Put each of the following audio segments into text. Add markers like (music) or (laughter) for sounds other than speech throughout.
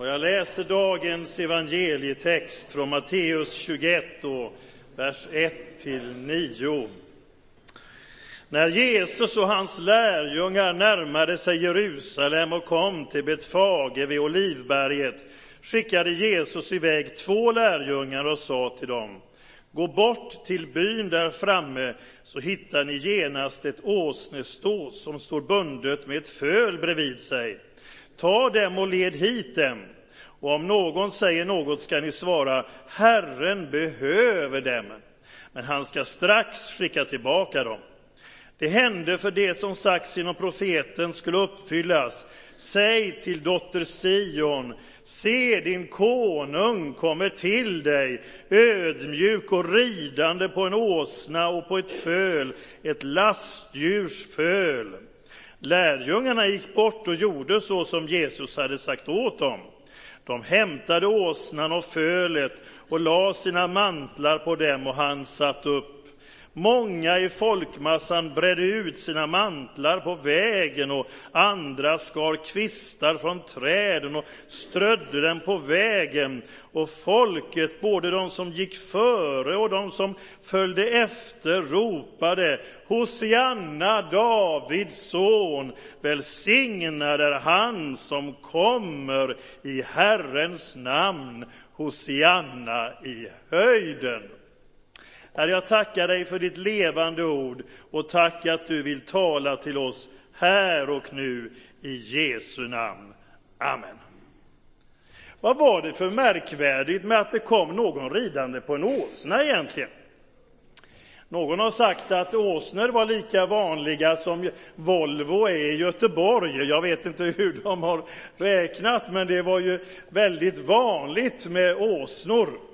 Och jag läser dagens evangelietext från Matteus 21, då, vers 1-9. När Jesus och hans lärjungar närmade sig Jerusalem och kom till Betfage vid Olivberget skickade Jesus iväg två lärjungar och sa till dem Gå bort till byn där framme så hittar ni genast ett åsnestå som står bundet med ett föl bredvid sig. Ta dem och led hit dem. Och om någon säger något ska ni svara Herren behöver dem. Men han ska strax skicka tillbaka dem. Det hände för det som sagts inom profeten skulle uppfyllas. Säg till dotter Sion, se din konung kommer till dig, ödmjuk och ridande på en åsna och på ett föl, ett lastdjurs föl. Lärjungarna gick bort och gjorde så som Jesus hade sagt åt dem. De hämtade åsnan och fölet och la sina mantlar på dem och han satt upp. Många i folkmassan bredde ut sina mantlar på vägen och andra skar kvistar från träden och strödde dem på vägen. Och folket, både de som gick före och de som följde efter, ropade Hosianna, Davids son, välsignad är han som kommer i Herrens namn, Hosianna i höjden. Herre, jag tackar dig för ditt levande ord och tack att du vill tala till oss här och nu i Jesu namn. Amen. Vad var det för märkvärdigt med att det kom någon ridande på en åsna egentligen? Någon har sagt att åsnor var lika vanliga som Volvo är i Göteborg. Jag vet inte hur de har räknat, men det var ju väldigt vanligt med åsnor.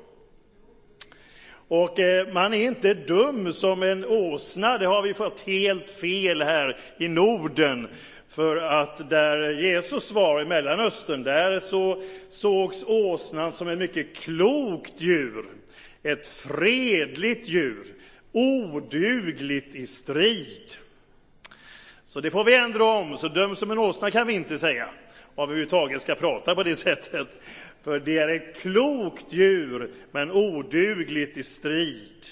Och eh, man är inte dum som en åsna, det har vi fått helt fel här i Norden. För att där Jesus var i Mellanöstern, där så sågs åsnan som ett mycket klokt djur. Ett fredligt djur, odugligt i strid. Så det får vi ändra om, så döm som en åsna kan vi inte säga. Om vi överhuvudtaget ska prata på det (laughs) sättet. För det är ett klokt djur, men odugligt i strid.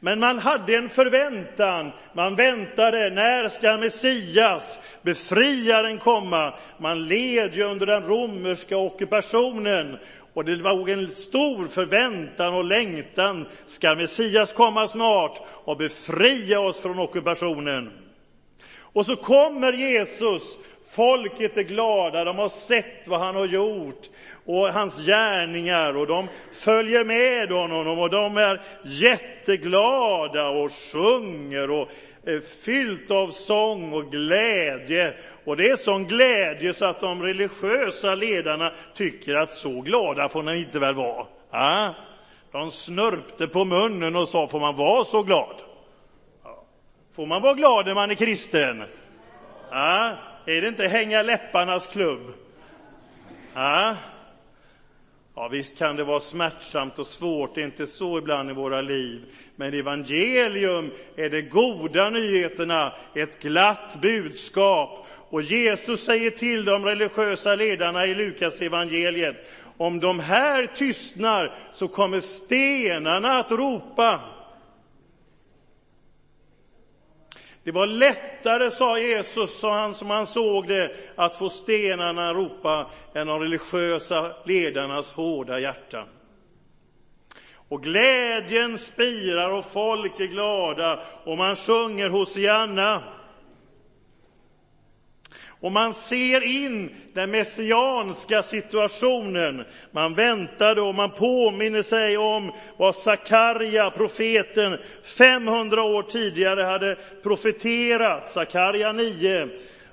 Men man hade en förväntan. Man väntade, när ska Messias, befriaren, komma? Man led ju under den romerska ockupationen och det var en stor förväntan och längtan. Ska Messias komma snart och befria oss från ockupationen? Och så kommer Jesus. Folket är glada, de har sett vad han har gjort och hans gärningar och de följer med honom och de är jätteglada och sjunger och är fyllt av sång och glädje. Och det är sån glädje så att de religiösa ledarna tycker att så glada får ni inte väl vara. De snörpte på munnen och sa, får man vara så glad? Får man vara glad när man är kristen? Ja? Är det inte hänga läpparnas klubb? Ja? Ja, visst kan det vara smärtsamt och svårt, det är inte så ibland i våra liv. Men evangelium är de goda nyheterna, ett glatt budskap. Och Jesus säger till de religiösa ledarna i Lukas evangeliet, om de här tystnar så kommer stenarna att ropa. Det var lättare, sa Jesus, sa han, som han såg det, att få stenarna att ropa än de religiösa ledarnas hårda hjärtan. Och glädjen spirar och folk är glada och man sjunger Hosianna. Och man ser in den messianska situationen. Man väntade och man påminner sig om vad Sakarja, profeten, 500 år tidigare hade profeterat. Sakarja 9.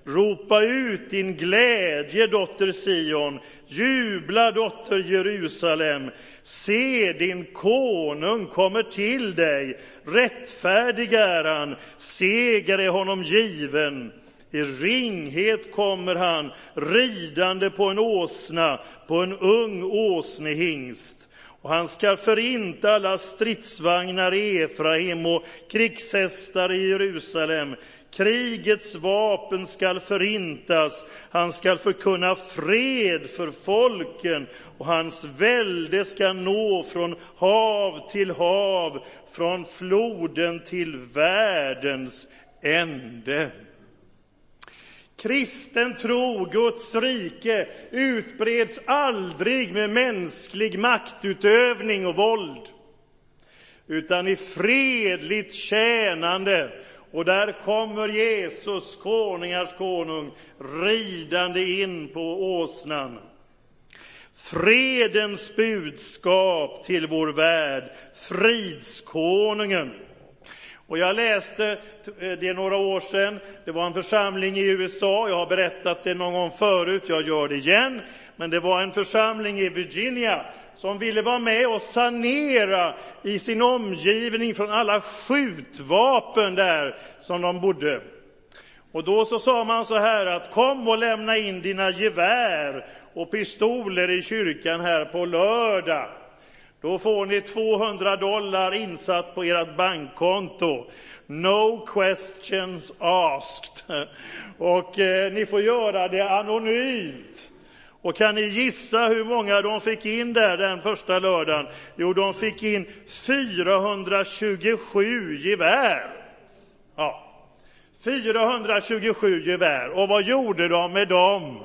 Ropa ut din glädje, dotter Sion. Jubla, dotter Jerusalem. Se, din konung kommer till dig. Rättfärdig är han, seger är honom given. I ringhet kommer han, ridande på en åsna, på en ung åsnehingst. Och han ska förinta alla stridsvagnar i Efraim och krigshästar i Jerusalem. Krigets vapen skall förintas, han skall förkunna fred för folken och hans välde skall nå från hav till hav, från floden till världens ände. Kristen tro, Guds rike, utbreds aldrig med mänsklig maktutövning och våld, utan i fredligt tjänande. Och där kommer Jesus, konungars konung, ridande in på åsnan. Fredens budskap till vår värld, fridskonungen. Och jag läste, eh, det är några år sedan, det var en församling i USA, jag har berättat det någon gång förut, jag gör det igen, men det var en församling i Virginia som ville vara med och sanera i sin omgivning från alla skjutvapen där som de bodde. Och då så sa man så här att kom och lämna in dina gevär och pistoler i kyrkan här på lördag. Då får ni 200 dollar insatt på ert bankkonto. No questions asked. Och eh, ni får göra det anonymt. Och kan ni gissa hur många de fick in där den första lördagen? Jo, de fick in 427 gevär. Ja, 427 gevär. Och vad gjorde de med dem?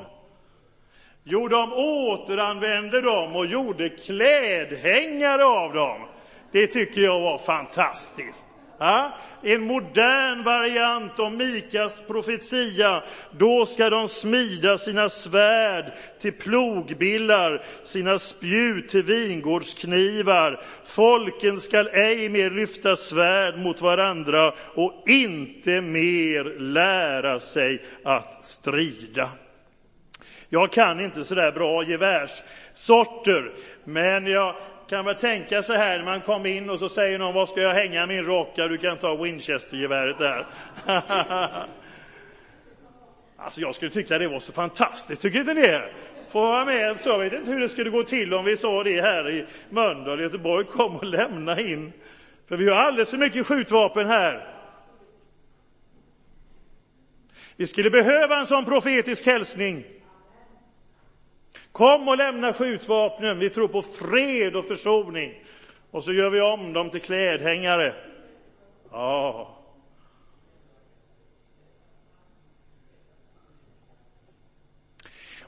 Jo, de återanvände dem och gjorde klädhängare av dem. Det tycker jag var fantastiskt. Ja? En modern variant av Mikas profetia. Då ska de smida sina svärd till plogbillar, sina spjut till vingårdsknivar. Folken skall ej mer lyfta svärd mot varandra och inte mer lära sig att strida. Jag kan inte så där bra gevärssorter, men jag kan väl tänka så här när man kommer in och så säger någon, var ska jag hänga min rock? Ja, du kan ta Winchester-geväret där. (laughs) alltså jag skulle tycka det var så fantastiskt, tycker inte ni? Få vara med så, jag vet inte hur det skulle gå till om vi sa det här i Mölndal, Göteborg, kom och lämna in. För vi har alldeles för mycket skjutvapen här. Vi skulle behöva en sån profetisk hälsning. Kom och lämna skjutvapnen, vi tror på fred och försoning. Och så gör vi om dem till klädhängare. Ja.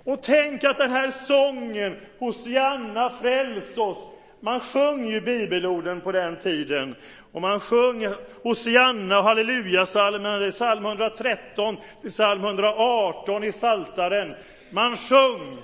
Och tänk att den här sången, Hosianna fräls oss, man sjöng ju bibelorden på den tiden. Och man sjöng Hosianna och hallelujasalmen, det är psalm 113 till psalm 118 i Saltaren. Man sjöng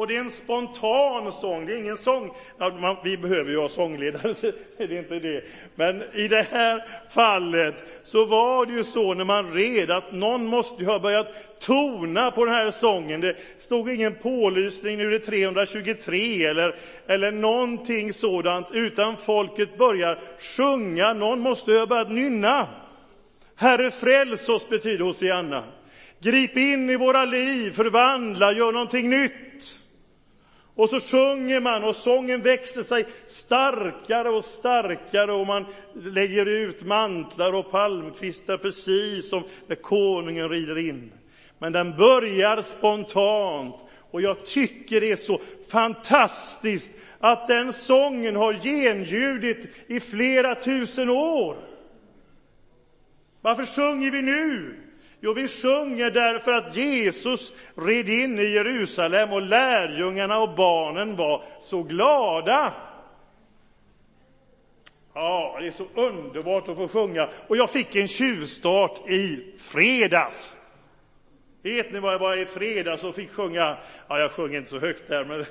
och det är en spontan sång, det är ingen sång. Ja, man, vi behöver ju ha sångledare, (laughs) så det är inte det. Men i det här fallet så var det ju så när man red att någon måste ju ha börjat tona på den här sången. Det stod ingen pålysning, nu är det 323 eller, eller någonting sådant, utan folket börjar sjunga. Någon måste ju ha börjat nynna. Herre, fräls oss, betyder Hosianna. Grip in i våra liv, förvandla, gör någonting nytt. Och så sjunger man och sången växer sig starkare och starkare och man lägger ut mantlar och palmkvistar precis som när konungen rider in. Men den börjar spontant och jag tycker det är så fantastiskt att den sången har genljudit i flera tusen år. Varför sjunger vi nu? Jo, vi sjunger därför att Jesus red in i Jerusalem och lärjungarna och barnen var så glada. Ja, det är så underbart att få sjunga. Och jag fick en tjuvstart i fredags. Vet ni vad jag var i fredags och fick sjunga? Ja, jag sjöng inte så högt där, men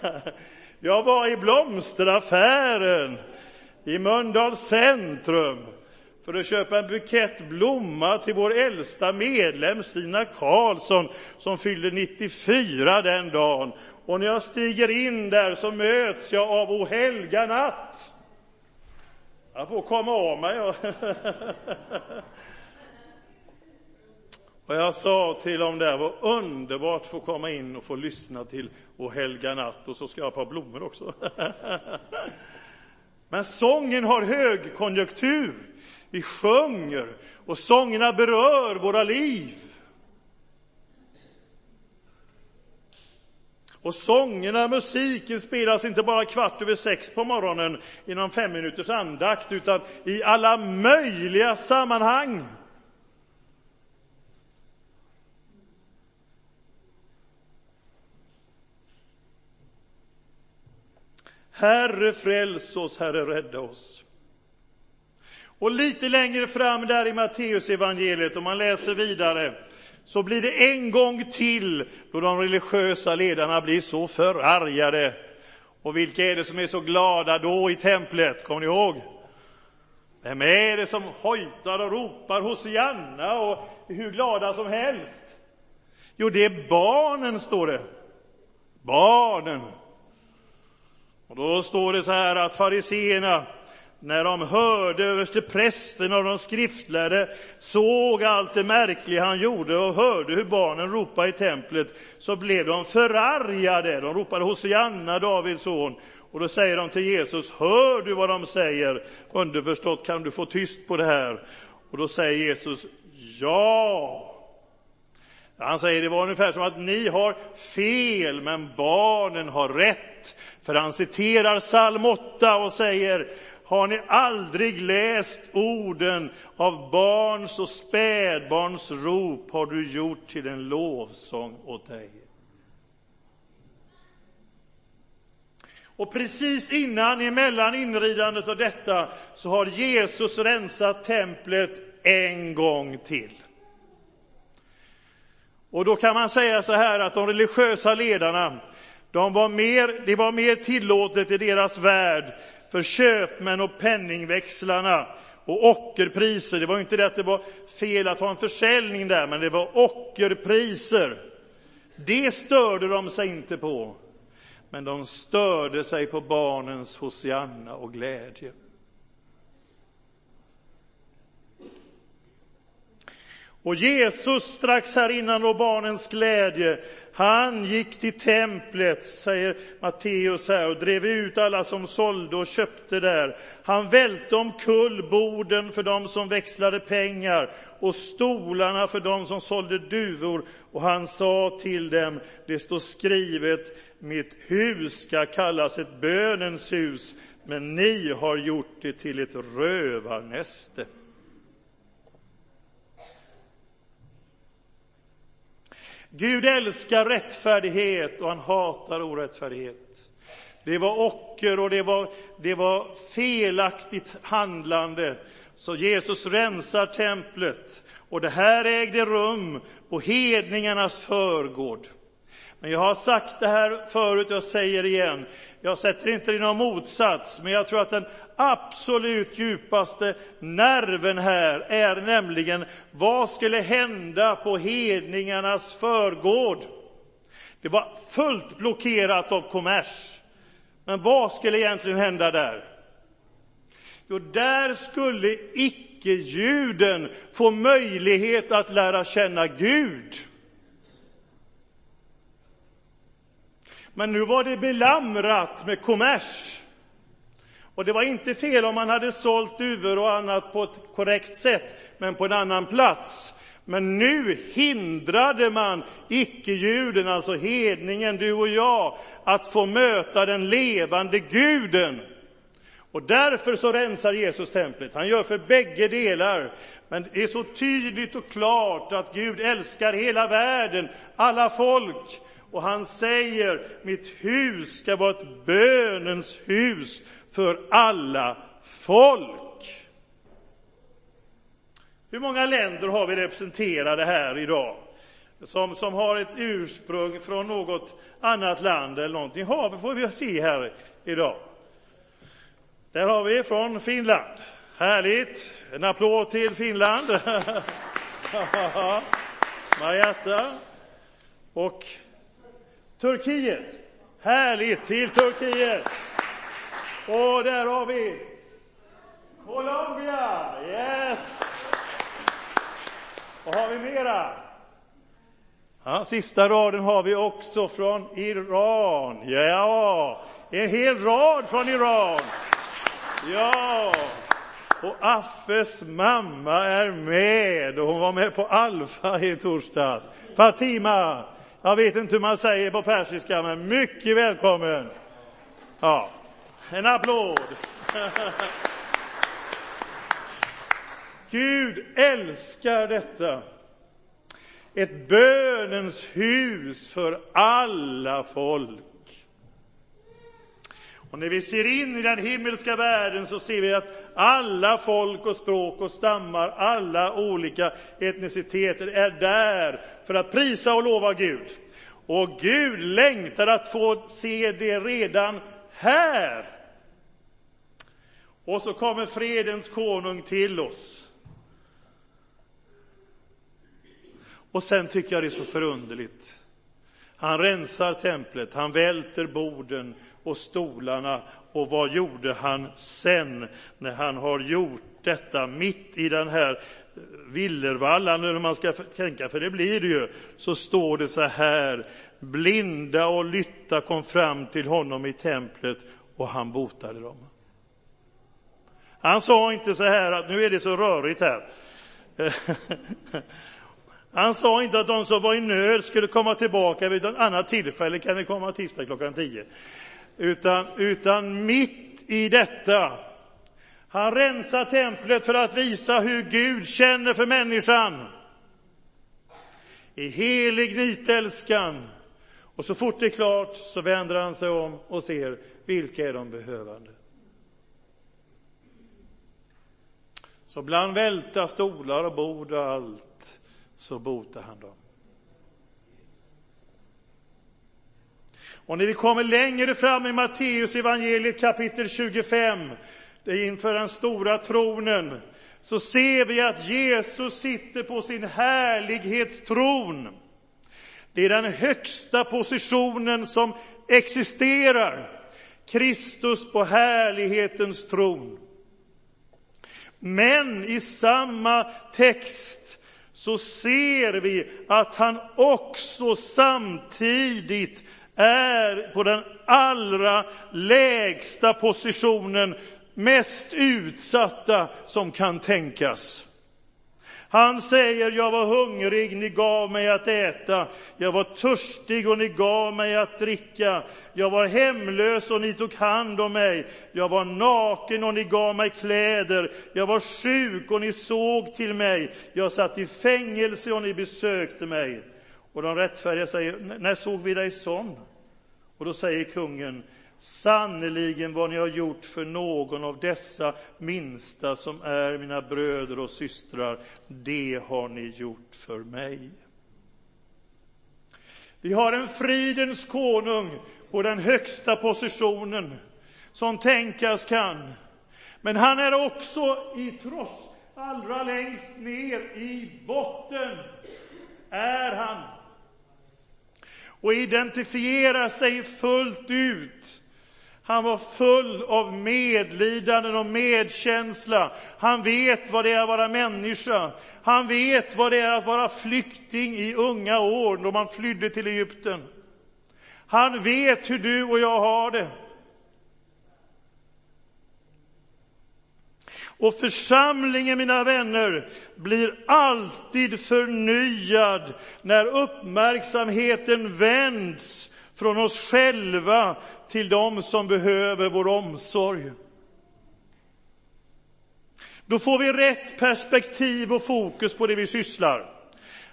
(laughs) jag var i blomsteraffären i Mölndals centrum för att köpa en bukett blomma till vår äldsta medlem Stina Karlsson som fyllde 94 den dagen. Och när jag stiger in där så möts jag av O helga natt. Jag får komma av mig. (laughs) Och jag sa till dem där, vad underbart att få komma in och få lyssna till O helga natt och så ska jag ha ett par blommor också. (laughs) Men sången har högkonjunktur. Vi sjunger och sångerna berör våra liv. Och sångerna, musiken spelas inte bara kvart över sex på morgonen i någon fem minuters andakt, utan i alla möjliga sammanhang. Herre, fräls oss, Herre, rädda oss. Och lite längre fram där i Matteusevangeliet, om man läser vidare, så blir det en gång till då de religiösa ledarna blir så förargade. Och vilka är det som är så glada då i templet? Kommer ni ihåg? Vem är det som hojtar och ropar Hosianna och är hur glada som helst? Jo, det är barnen, står det. Barnen. Och då står det så här att fariseerna när de hörde översteprästen och de skriftlärde, såg allt det märkliga han gjorde och hörde hur barnen ropade i templet, så blev de förargade. De ropade Hosianna, Davids son. Och då säger de till Jesus, hör du vad de säger? Underförstått, kan du få tyst på det här? Och då säger Jesus, ja. Han säger det var ungefär som att ni har fel, men barnen har rätt. För han citerar psalm 8 och säger, har ni aldrig läst orden av barns och spädbarns rop har du gjort till en lovsång åt dig. Och precis innan, emellan inridandet av detta, så har Jesus rensat templet en gång till. Och då kan man säga så här att de religiösa ledarna, de var mer, det var mer tillåtet i deras värld för köpmän och penningväxlarna och ockerpriser. Det var inte det att det var fel att ha en försäljning där, men det var ockerpriser. Det störde de sig inte på, men de störde sig på barnens hosianna och glädje. Och Jesus, strax här innan då barnens glädje, han gick till templet, säger Matteus här, och drev ut alla som sålde och köpte där. Han välte omkull borden för dem som växlade pengar och stolarna för dem som sålde duvor. Och han sa till dem, det står skrivet, mitt hus ska kallas ett bönens hus, men ni har gjort det till ett rövarnäste. Gud älskar rättfärdighet och han hatar orättfärdighet. Det var ocker och det var, det var felaktigt handlande. Så Jesus rensar templet och det här ägde rum på hedningarnas förgård. Men jag har sagt det här förut, jag säger det igen. Jag sätter inte i någon motsats, men jag tror att den absolut djupaste nerven här är nämligen vad skulle hända på hedningarnas förgård? Det var fullt blockerat av kommers. Men vad skulle egentligen hända där? Jo, där skulle icke-juden få möjlighet att lära känna Gud. Men nu var det belamrat med kommers. Och det var inte fel om man hade sålt duvor och annat på ett korrekt sätt, men på en annan plats. Men nu hindrade man icke-juden, alltså hedningen, du och jag, att få möta den levande guden. Och därför så rensar Jesus templet. Han gör för bägge delar. Men det är så tydligt och klart att Gud älskar hela världen, alla folk. Och han säger, mitt hus ska vara ett bönens hus för alla folk. Hur många länder har vi representerade här idag? Som, som har ett ursprung från något annat land eller någonting. Har vi, får vi se här idag. Där har vi från Finland. Härligt! En applåd till Finland. (laughs) Marietta. Och Turkiet. Härligt! Till Turkiet. Och där har vi Colombia. Yes! Vad har vi mera? Ja, sista raden har vi också från Iran. Ja, en hel rad från Iran. Ja, och Affes mamma är med och hon var med på Alfa i torsdags. Fatima, jag vet inte hur man säger på persiska, men mycket välkommen. Ja, en applåd. (laughs) Gud älskar detta. Ett bönens hus för alla folk. Och när vi ser in i den himmelska världen så ser vi att alla folk och språk och stammar, alla olika etniciteter är där för att prisa och lova Gud. Och Gud längtar att få se det redan här. Och så kommer fredens konung till oss. Och sen tycker jag det är så förunderligt. Han rensar templet, han välter borden och stolarna. Och vad gjorde han sen när han har gjort detta mitt i den här eh, villervallan, eller man ska tänka, för det blir det ju, så står det så här, blinda och lytta kom fram till honom i templet och han botade dem. Han sa inte så här att nu är det så rörigt här. (laughs) Han sa inte att de som var i nöd skulle komma tillbaka vid ett annat tillfälle, kan ni komma tisdag klockan tio. Utan, utan mitt i detta, han rensar templet för att visa hur Gud känner för människan. I helig nitälskan. Och så fort det är klart så vänder han sig om och ser vilka är de behövande. Så bland välta stolar och bord och allt så botar han dem. Och när vi kommer längre fram i Matteus evangeliet kapitel 25, det är inför den stora tronen, så ser vi att Jesus sitter på sin härlighetstron. Det är den högsta positionen som existerar. Kristus på härlighetens tron. Men i samma text så ser vi att han också samtidigt är på den allra lägsta positionen, mest utsatta som kan tänkas. Han säger, jag var hungrig, ni gav mig att äta. Jag var törstig och ni gav mig att dricka. Jag var hemlös och ni tog hand om mig. Jag var naken och ni gav mig kläder. Jag var sjuk och ni såg till mig. Jag satt i fängelse och ni besökte mig. Och de rättfärdiga säger, när såg vi dig sån? Och då säger kungen, sannerligen vad ni har gjort för någon av dessa minsta som är mina bröder och systrar, det har ni gjort för mig. Vi har en fridens konung på den högsta positionen som tänkas kan. Men han är också i tross, allra längst ner i botten är han och identifierar sig fullt ut. Han var full av medlidanden och medkänsla. Han vet vad det är att vara människa. Han vet vad det är att vara flykting i unga år, då man flydde till Egypten. Han vet hur du och jag har det. Och församlingen, mina vänner, blir alltid förnyad när uppmärksamheten vänds från oss själva till dem som behöver vår omsorg. Då får vi rätt perspektiv och fokus på det vi sysslar.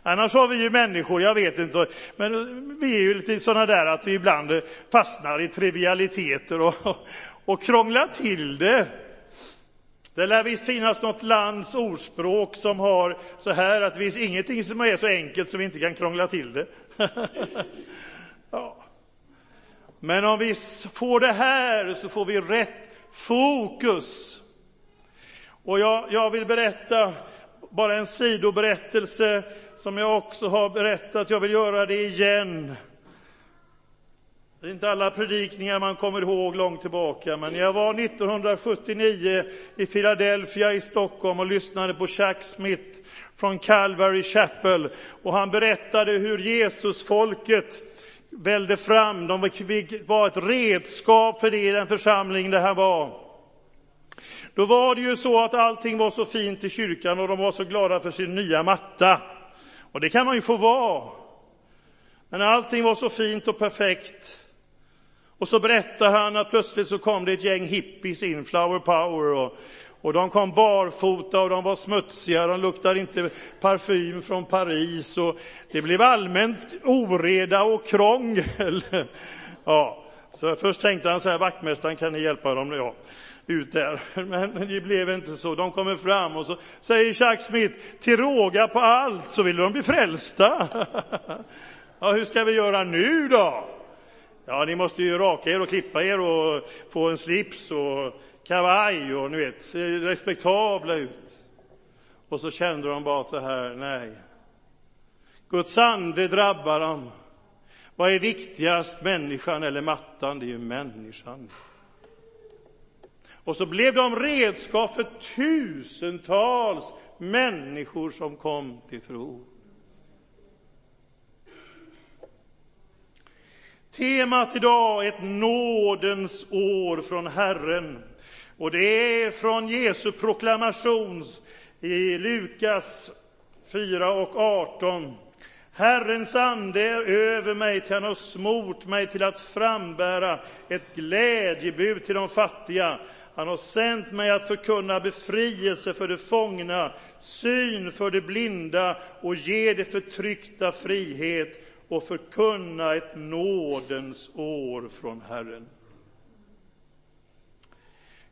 Annars har vi ju människor, jag vet inte, men vi är ju lite sådana där att vi ibland fastnar i trivialiteter och, och krånglar till det. Det lär visst finnas något lands ordspråk som har så här att det finns ingenting som är så enkelt som vi inte kan krångla till det. (laughs) ja. Men om vi får det här så får vi rätt fokus. Och jag, jag vill berätta bara en sidoberättelse som jag också har berättat. Jag vill göra det igen. Det är inte alla predikningar man kommer ihåg långt tillbaka, men jag var 1979 i Philadelphia i Stockholm och lyssnade på Chuck Smith från Calvary Chapel och han berättade hur Jesusfolket välde fram, de var ett redskap för det i den församling där han var. Då var det ju så att allting var så fint i kyrkan och de var så glada för sin nya matta. Och det kan man ju få vara. Men allting var så fint och perfekt. Och så berättar han att plötsligt så kom det ett gäng hippies in, flower power, och, och de kom barfota och de var smutsiga, de luktade inte parfym från Paris och det blev allmänt oreda och krångel. (laughs) Ja, så först tänkte han så här, vaktmästaren kan ni hjälpa dem? Ja, ut där. (laughs) Men det blev inte så. De kommer fram och så säger Chuck Smith, till råga på allt så vill de bli frälsta. (laughs) Ja, hur ska vi göra nu då? Ja, ni måste ju raka er och klippa er och få en slips och kavaj och ni vet, se respektabla ut. Och så kände de bara så här, nej. Guds ande drabbar dem. Vad är viktigast, människan eller mattan? Det är ju människan. Och så blev de redskap för tusentals människor som kom till tro. Temat idag är ett nådens år från Herren. Och det är från Jesu proklamation i Lukas 4 och 18. Herrens ande är över mig, till han har smort mig till att frambära ett glädjebud till de fattiga. Han har sänt mig att förkunna befrielse för de fångna, syn för de blinda och ge de förtryckta frihet och förkunna ett nådens år från Herren.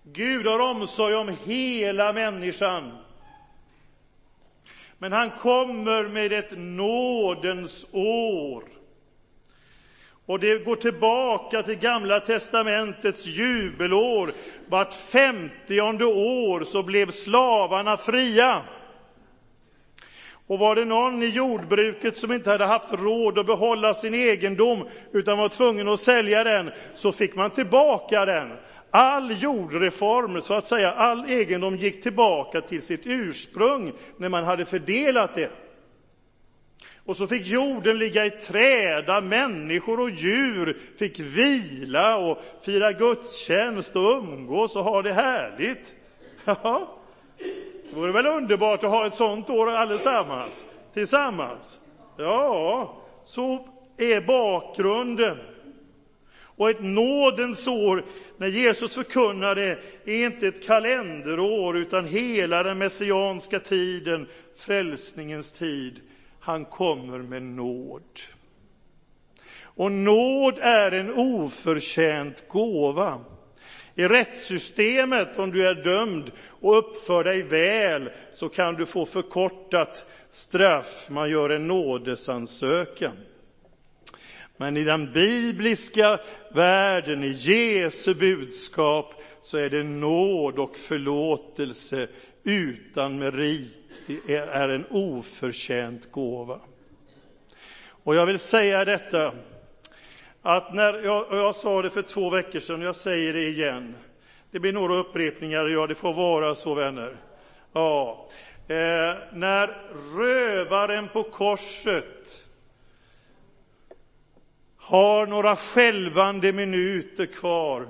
Gud har omsorg om hela människan. Men han kommer med ett nådens år. Och det går tillbaka till Gamla testamentets jubelår. Vart femtionde år så blev slavarna fria. Och var det någon i jordbruket som inte hade haft råd att behålla sin egendom utan var tvungen att sälja den, så fick man tillbaka den. All jordreform, så att säga, all egendom gick tillbaka till sitt ursprung när man hade fördelat det. Och så fick jorden ligga i träda, människor och djur fick vila och fira gudstjänst och umgås och ha det härligt. (laughs) Ja, det vore väl underbart att ha ett sånt år allesammans, tillsammans. Ja, så är bakgrunden. Och ett nådens år, när Jesus förkunnade, är inte ett kalenderår utan hela den messianska tiden, frälsningens tid. Han kommer med nåd. Och nåd är en oförtjänt gåva. I rättssystemet, om du är dömd och uppför dig väl, så kan du få förkortat straff. Man gör en nådesansökan. Men i den bibliska världen, i Jesu budskap, så är det nåd och förlåtelse utan merit. Det är en oförtjänt gåva. Och jag vill säga detta att när jag, jag sa det för två veckor sedan, och jag säger det igen. Det blir några upprepningar, ja, det får vara så, vänner. Ja, eh, när rövaren på korset har några skälvande minuter kvar,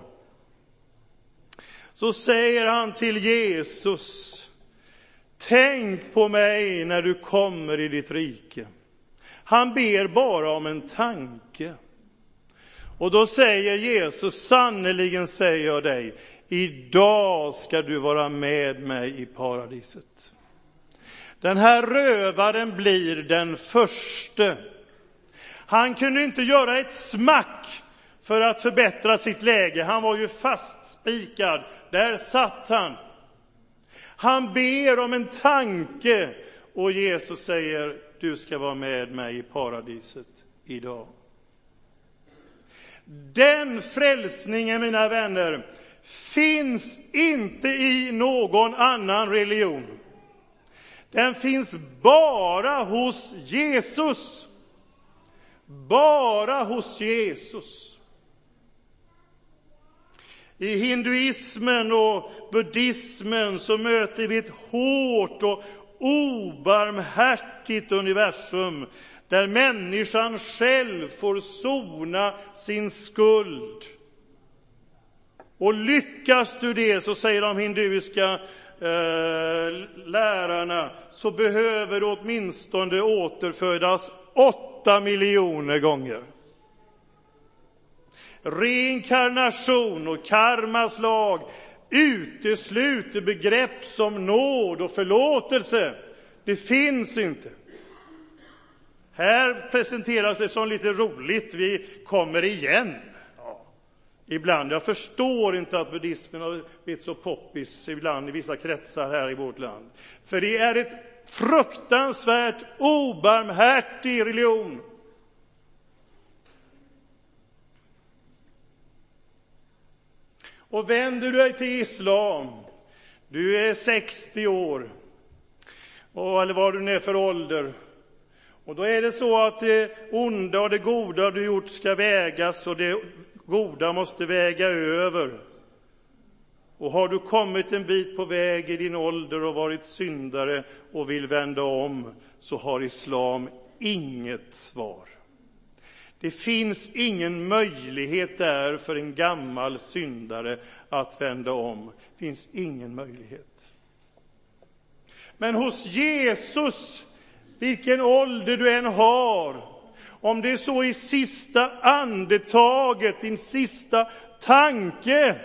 så säger han till Jesus, tänk på mig när du kommer i ditt rike. Han ber bara om en tanke. Och då säger Jesus, sannerligen säger jag dig, idag ska du vara med mig i paradiset. Den här rövaren blir den förste. Han kunde inte göra ett smack för att förbättra sitt läge. Han var ju fastspikad. Där satt han. Han ber om en tanke och Jesus säger, du ska vara med mig i paradiset idag. Den frälsningen, mina vänner, finns inte i någon annan religion. Den finns bara hos Jesus. Bara hos Jesus. I hinduismen och buddhismen så möter vi ett hårt och obarmhärtigt universum där människan själv får sona sin skuld Och lyckas du det, så säger de hinduiska eh, lärarna, så behöver du åtminstone återfödas åtta miljoner gånger. Reinkarnation och karmas lag utesluter begrepp som nåd och förlåtelse. Det finns inte. Här presenteras det som lite roligt, vi kommer igen. Ja, ibland. Jag förstår inte att buddhismen har blivit så poppis ibland i vissa kretsar här i vårt land. För det är ett fruktansvärt obarmhärtig religion. Och vänder du dig till islam, du är 60 år, eller vad du nu är för ålder, och då är det så att det onda och det goda du gjort ska vägas och det goda måste väga över. Och har du kommit en bit på väg i din ålder och varit syndare och vill vända om, så har islam inget svar. Det finns ingen möjlighet där för en gammal syndare att vända om. Det finns ingen möjlighet. Men hos Jesus, vilken ålder du än har, om det är så i sista andetaget, din sista tanke,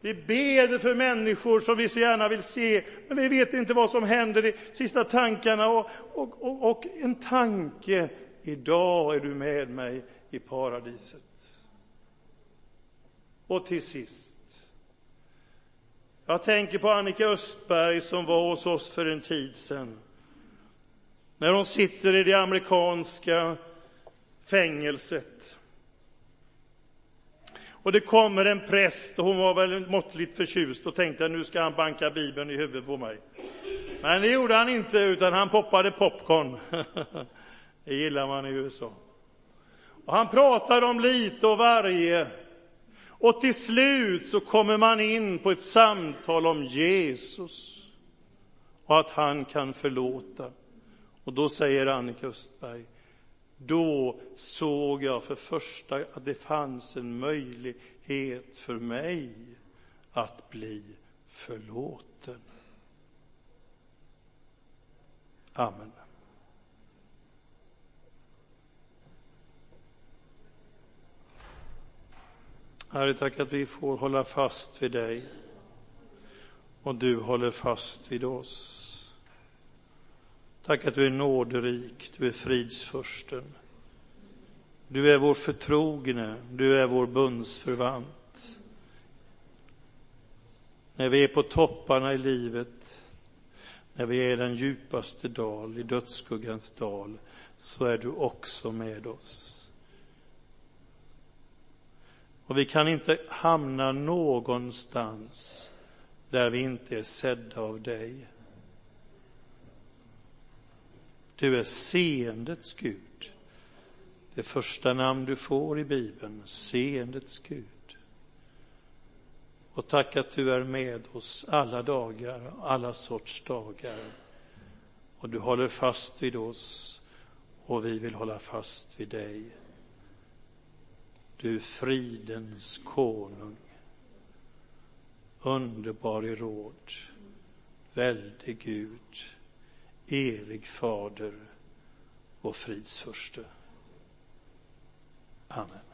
vi ber för människor som vi så gärna vill se, men vi vet inte vad som händer i sista tankarna. Och, och, och, och en tanke, idag är du med mig i paradiset. Och till sist, jag tänker på Annika Östberg som var hos oss för en tid sedan. När hon sitter i det amerikanska fängelset och det kommer en präst och hon var väl måttligt förtjust och tänkte nu ska han banka Bibeln i huvudet på mig. Men det gjorde han inte, utan han poppade popcorn. (laughs) det gillar man i USA. Och han pratade om lite och varje. Och till slut så kommer man in på ett samtal om Jesus och att han kan förlåta. Och då säger Annika Östberg, då såg jag för första att det fanns en möjlighet för mig att bli förlåten. Amen. Herre, tack att vi får hålla fast vid dig och du håller fast vid oss. Tack att du är nåderik, du är fridsförsten. Du är vår förtrogne, du är vår bundsförvant. När vi är på topparna i livet, när vi är i den djupaste dal, i dödsskuggans dal, så är du också med oss. Och vi kan inte hamna någonstans där vi inte är sedda av dig. Du är seendets Gud. Det första namn du får i Bibeln, seendets Gud. Och tack att du är med oss alla dagar, alla sorts dagar. Och du håller fast vid oss och vi vill hålla fast vid dig. Du fridens konung, underbar i råd, väldig Gud, evig fader och fridsförste. Amen.